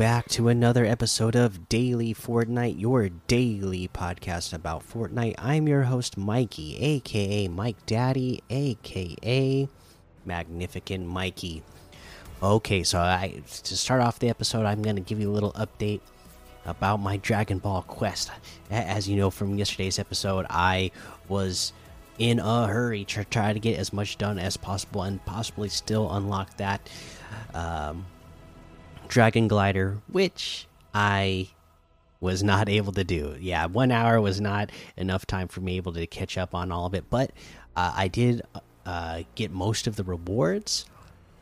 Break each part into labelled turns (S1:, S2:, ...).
S1: Back to another episode of Daily Fortnite, your daily podcast about Fortnite. I'm your host, Mikey, aka Mike Daddy, aka Magnificent Mikey. Okay, so I to start off the episode, I'm going to give you a little update about my Dragon Ball quest. As you know from yesterday's episode, I was in a hurry to try to get as much done as possible and possibly still unlock that. Um, Dragon Glider, which I was not able to do. Yeah, one hour was not enough time for me able to catch up on all of it, but uh, I did uh, get most of the rewards,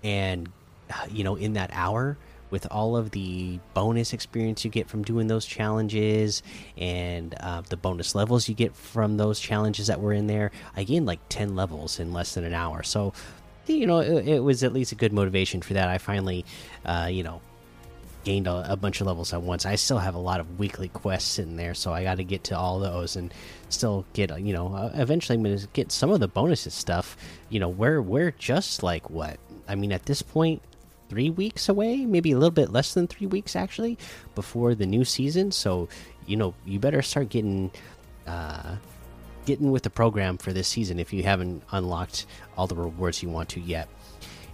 S1: and uh, you know, in that hour. With all of the bonus experience you get from doing those challenges and uh, the bonus levels you get from those challenges that were in there, I gained like 10 levels in less than an hour. So, you know, it, it was at least a good motivation for that. I finally, uh, you know, gained a, a, bunch of levels at once. I still have a lot of weekly quests in there, so I got to get to all those and still get you know. Uh, eventually, I'm to get some of the bonuses stuff. You know, we're we're just like what I mean at this point, three weeks away, maybe a little bit less than three weeks actually, before the new season. So you know, you better start getting. Uh, getting with the program for this season if you haven't unlocked all the rewards you want to yet.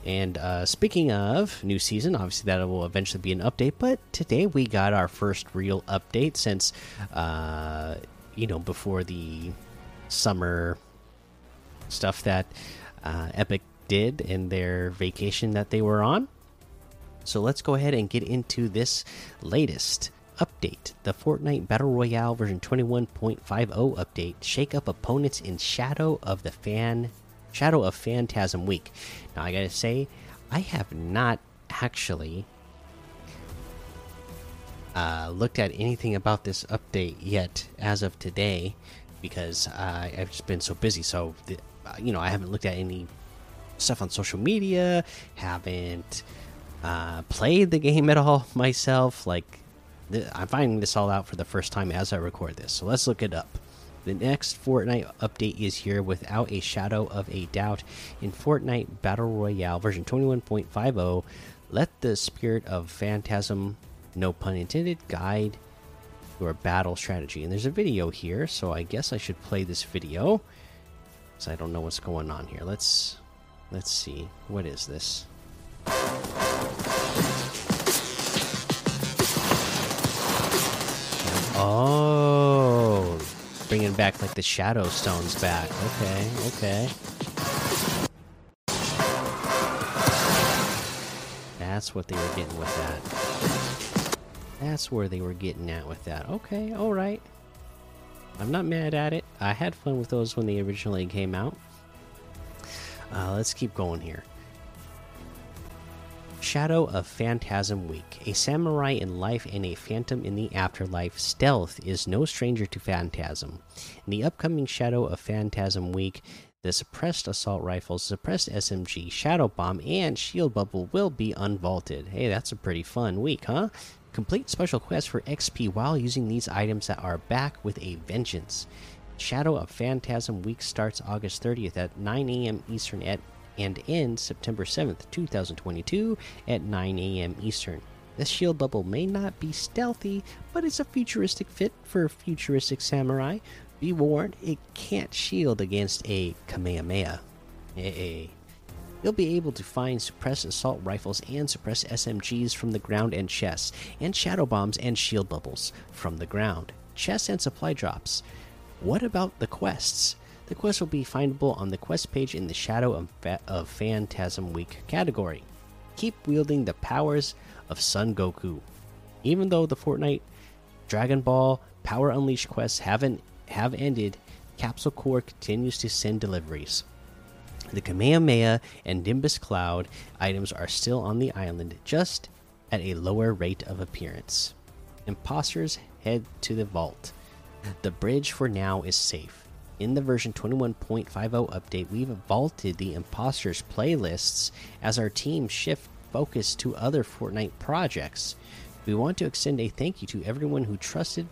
S1: And uh, speaking of new season, obviously that will eventually be an update. But today we got our first real update since, uh, you know, before the summer stuff that uh, Epic did in their vacation that they were on. So let's go ahead and get into this latest update the Fortnite Battle Royale version 21.50 update. Shake up opponents in Shadow of the Fan Shadow of Phantasm Week. Now I gotta say, I have not actually uh, looked at anything about this update yet as of today because uh, I've just been so busy. So, the, uh, you know, I haven't looked at any stuff on social media, haven't uh, played the game at all myself. Like, I'm finding this all out for the first time as I record this. So let's look it up. The next Fortnite update is here without a shadow of a doubt. In Fortnite Battle Royale version 21.50, let the spirit of Phantasm, no pun intended, guide your battle strategy. And there's a video here, so I guess I should play this video. Because I don't know what's going on here. Let's let's see. What is this? Oh, bringing back like the shadow stones back. Okay, okay. That's what they were getting with that. That's where they were getting at with that. Okay, all right. I'm not mad at it. I had fun with those when they originally came out. Uh, let's keep going here. Shadow of Phantasm Week. A samurai in life and a phantom in the afterlife, Stealth is no stranger to Phantasm. In the upcoming Shadow of Phantasm Week, the suppressed assault rifles, suppressed SMG, shadow bomb, and shield bubble will be unvaulted. Hey, that's a pretty fun week, huh? Complete special quests for XP while using these items that are back with a vengeance. Shadow of Phantasm Week starts August 30th at 9 a.m. Eastern at and ends September 7th, 2022 at 9 a.m. Eastern. This shield bubble may not be stealthy, but it's a futuristic fit for futuristic samurai. Be warned, it can't shield against a Kamehameha. Hey. You'll be able to find suppressed assault rifles and suppressed SMGs from the ground and chests, and shadow bombs and shield bubbles from the ground, chests and supply drops. What about the quests? The quest will be findable on the quest page in the Shadow of, of Phantasm Week category. Keep wielding the powers of Son Goku. Even though the Fortnite Dragon Ball Power Unleashed quests haven't have ended, Capsule Corp continues to send deliveries. The Kamehameha and Nimbus Cloud items are still on the island, just at a lower rate of appearance. Imposters head to the vault. The bridge for now is safe in the version 21.50 update, we've vaulted the imposters playlists as our team shift focus to other Fortnite projects. We want to extend a thank you to everyone who trusted,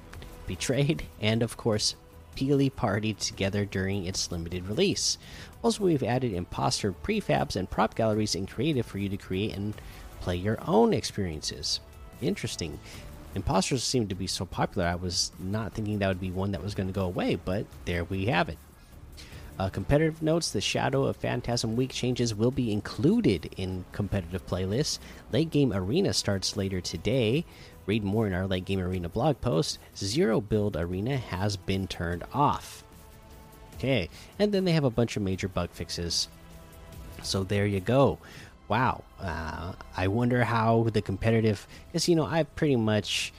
S1: betrayed, and of course, Peely partied together during its limited release. Also, we've added imposter prefabs and prop galleries in creative for you to create and play your own experiences. interesting. Imposters seem to be so popular. I was not thinking that would be one that was going to go away, but there we have it. Uh, competitive notes the Shadow of Phantasm Week changes will be included in competitive playlists. Late Game Arena starts later today. Read more in our Late Game Arena blog post. Zero Build Arena has been turned off. Okay, and then they have a bunch of major bug fixes. So there you go. Wow. Uh, I wonder how the competitive. Because, you know, I pretty much.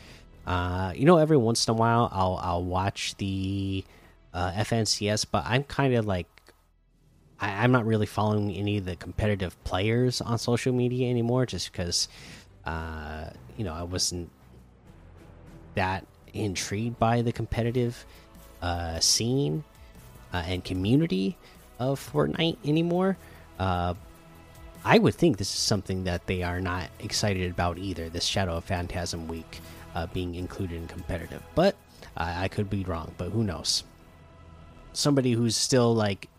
S1: Uh, you know, every once in a while I'll I'll watch the uh, FNCS, but I'm kind of like I, am not really following any of the competitive players on social media anymore, just because uh, you know I wasn't that intrigued by the competitive uh, scene uh, and community of Fortnite anymore. Uh, I would think this is something that they are not excited about either. This Shadow of Phantasm week uh, being included in competitive, but I could be wrong. But who knows? somebody who's still like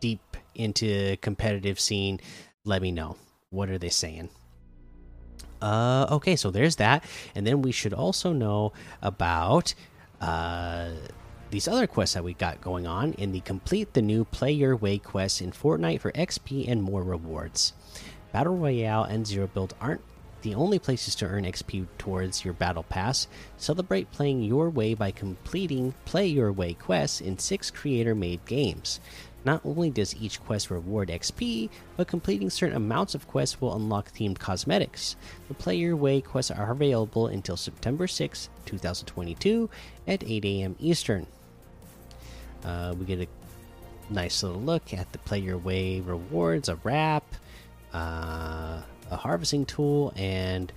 S1: deep into competitive scene, let me know. What are they saying? Uh, okay, so there's that, and then we should also know about uh these other quests that we got going on in the complete the new play your way quests in Fortnite for XP and more rewards. Battle Royale and Zero Build aren't the only places to earn XP towards your battle pass. Celebrate playing your way by completing Play Your Way quests in six creator made games. Not only does each quest reward XP, but completing certain amounts of quests will unlock themed cosmetics. The Play Your Way quests are available until September 6, 2022 at 8 a.m. Eastern. Uh, we get a nice little look at the Play Your Way rewards, a wrap. Uh, a harvesting tool, and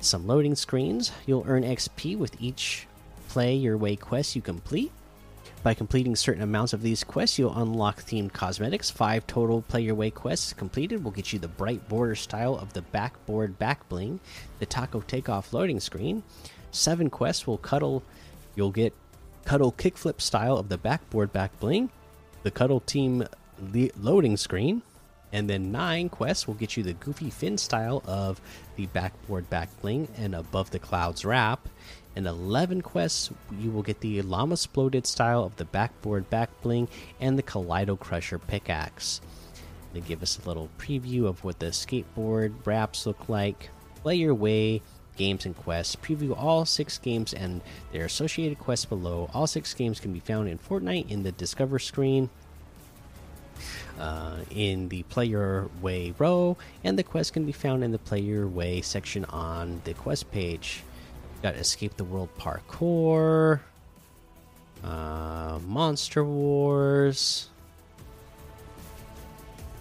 S1: some loading screens. You'll earn XP with each play your way quest you complete. By completing certain amounts of these quests, you'll unlock themed cosmetics. Five total play your way quests completed will get you the bright border style of the backboard back bling, the taco takeoff loading screen. Seven quests will cuddle. You'll get cuddle kickflip style of the backboard back bling, the cuddle team loading screen, and then nine quests will get you the goofy fin style of the backboard back bling and above the clouds wrap. And 11 quests, you will get the llama exploded style of the backboard back bling and the kaleido crusher pickaxe. They give us a little preview of what the skateboard wraps look like. Play your way games and quests. Preview all six games and their associated quests below. All six games can be found in Fortnite in the Discover screen uh, in the player way row, and the quest can be found in the player way section on the quest page. Got escape the world parkour, uh, monster wars,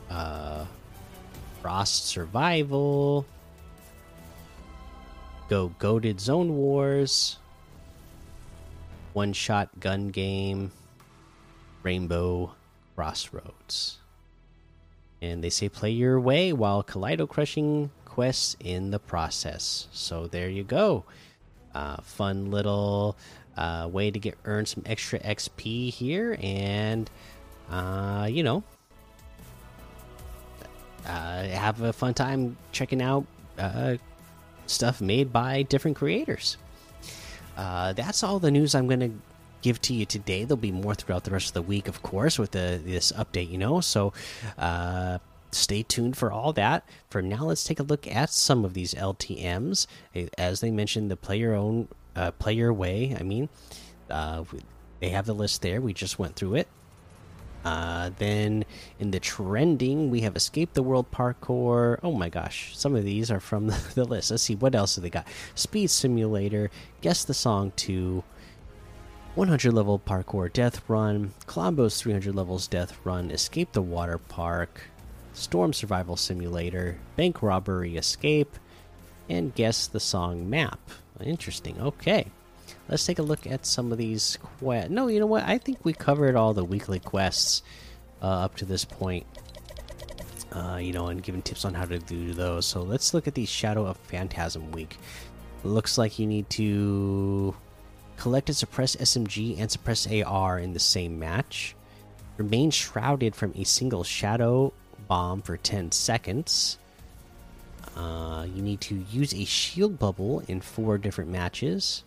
S1: uh, frost survival, go goaded zone wars, one shot gun game, rainbow crossroads and they say play your way while kaleido crushing quests in the process. So there you go. Uh, fun little uh, way to get earn some extra XP here, and uh, you know, uh, have a fun time checking out uh, stuff made by different creators. Uh, that's all the news I'm going to give to you today. There'll be more throughout the rest of the week, of course, with the, this update, you know. So uh, stay tuned for all that. For now, let's take a look at some of these LTMs. As they mentioned, the player own, uh, player way. I mean, uh, they have the list there. We just went through it. Uh, then in the trending, we have Escape the World Parkour. Oh my gosh, some of these are from the, list. Let's see what else have they got. Speed Simulator, Guess the Song 2, 100 level parkour death run, Colombo's 300 levels death run, Escape the Water Park, Storm Survival Simulator, Bank Robbery Escape, and Guess the Song Map. Interesting. Okay. Let's take a look at some of these quests. No, you know what? I think we covered all the weekly quests uh, up to this point. Uh, you know, and giving tips on how to do those. So let's look at the Shadow of Phantasm week. looks like you need to Collect and suppress SMG and suppress AR in the same match. Remain shrouded from a single shadow bomb for 10 seconds. Uh, you need to use a shield bubble in four different matches.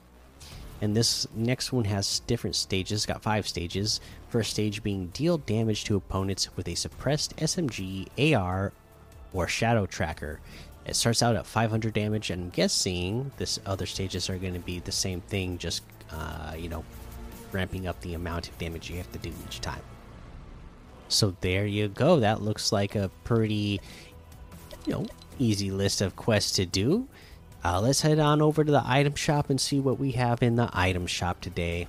S1: And this next one has different stages, got five stages. First stage being deal damage to opponents with a suppressed SMG, AR, or Shadow Tracker. It starts out at 500 damage, and I'm guessing this other stages are going to be the same thing, just uh, you know, ramping up the amount of damage you have to do each time. So there you go. That looks like a pretty, you know, easy list of quests to do. Uh, let's head on over to the item shop and see what we have in the item shop today.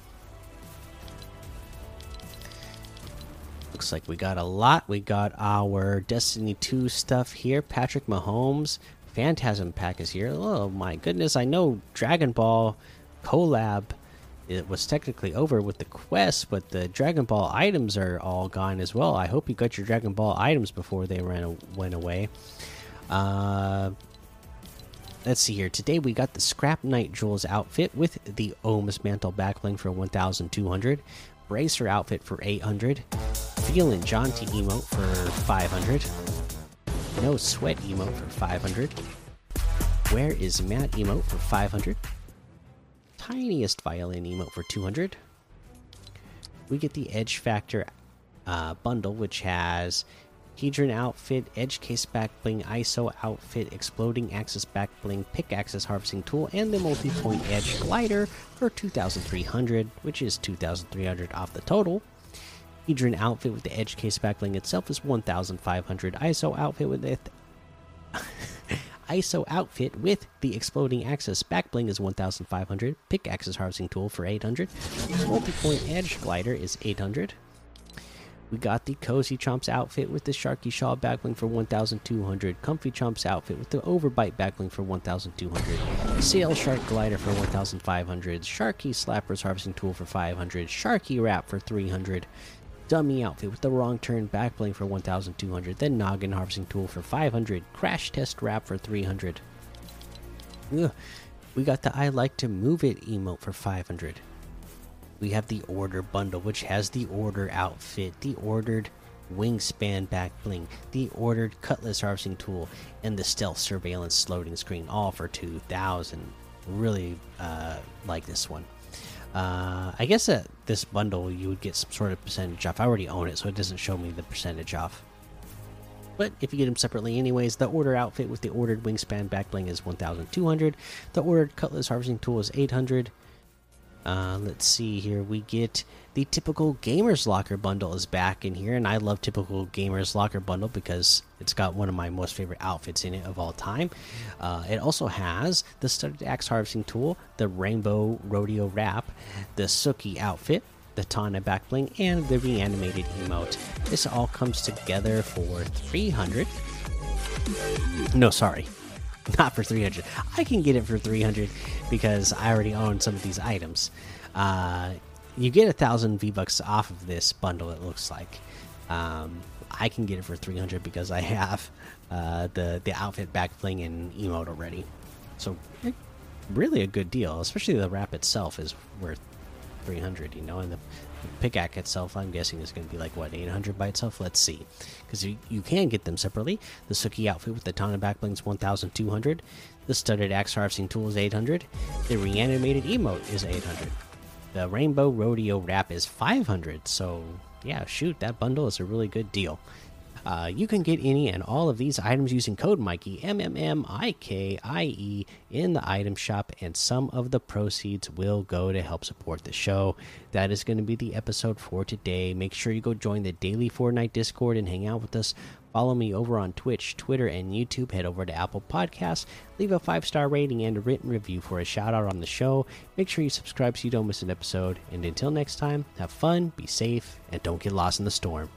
S1: Looks like we got a lot. We got our Destiny 2 stuff here. Patrick Mahomes Phantasm pack is here. Oh my goodness, I know Dragon Ball collab it was technically over with the quest, but the Dragon Ball items are all gone as well. I hope you got your Dragon Ball items before they ran went away. Uh, let's see here. Today we got the Scrap Knight Jules outfit with the Ohms Mantle backbling for 1,200, Bracer outfit for 800, Feeling Jaunty emote for 500, No Sweat emote for 500, Where is Matt emote for 500, Tiniest Violin emote for 200. We get the Edge Factor uh, bundle, which has Hedron outfit, Edge Case back bling, ISO outfit, Exploding Axis back bling, Pickaxes harvesting tool, and the multi point Edge glider for 2,300, which is 2,300 off the total. Hedron outfit with the Edge Case back bling itself is 1,500. ISO outfit with the ISO outfit with the exploding axis back bling is 1,500. Pickaxes harvesting tool for 800. Multi point edge glider is 800. We got the Cozy Chomps outfit with the Sharky Shaw backbling for 1,200. Comfy Chomps outfit with the Overbite backbling for 1,200. Sail Shark Glider for 1,500. Sharky Slappers Harvesting Tool for 500. Sharky Wrap for 300. Dummy outfit with the wrong turn backbling for 1200. Then Noggin harvesting tool for 500. Crash test wrap for 300. Ugh. We got the I like to move it emote for 500 we have the order bundle, which has the order outfit, the ordered wingspan back bling, the ordered cutlass harvesting tool, and the stealth surveillance loading screen, all for 2,000. Really uh, like this one. Uh, I guess that this bundle you would get some sort of percentage off. I already own it, so it doesn't show me the percentage off. But if you get them separately, anyways, the order outfit with the ordered wingspan back bling is 1,200. The ordered cutlass harvesting tool is 800. Uh, let's see here. We get the typical Gamers Locker bundle is back in here, and I love typical Gamers Locker bundle because it's got one of my most favorite outfits in it of all time. Uh, it also has the studded axe harvesting tool, the Rainbow Rodeo wrap, the Suki outfit, the Tana backbling, and the reanimated emote. This all comes together for 300. No, sorry, not for 300 i can get it for 300 because i already own some of these items. Uh, you get a thousand v bucks off of this bundle it looks like. Um, i can get it for 300 because i have uh, the the outfit back bling and emote already. So really a good deal especially the wrap itself is worth 300 you know and the pickaxe itself i'm guessing is going to be like what 800 by itself? Let's see. Because you, you can get them separately. The suki outfit with the tana backblings 1200 the studded axe harvesting tool is 800 the reanimated emote is 800 the rainbow rodeo wrap is 500 so yeah shoot that bundle is a really good deal uh, you can get any and all of these items using code Mikey M M M I K I E in the item shop, and some of the proceeds will go to help support the show. That is going to be the episode for today. Make sure you go join the daily Fortnite Discord and hang out with us. Follow me over on Twitch, Twitter, and YouTube. Head over to Apple Podcasts, leave a five star rating and a written review for a shout out on the show. Make sure you subscribe so you don't miss an episode. And until next time, have fun, be safe, and don't get lost in the storm.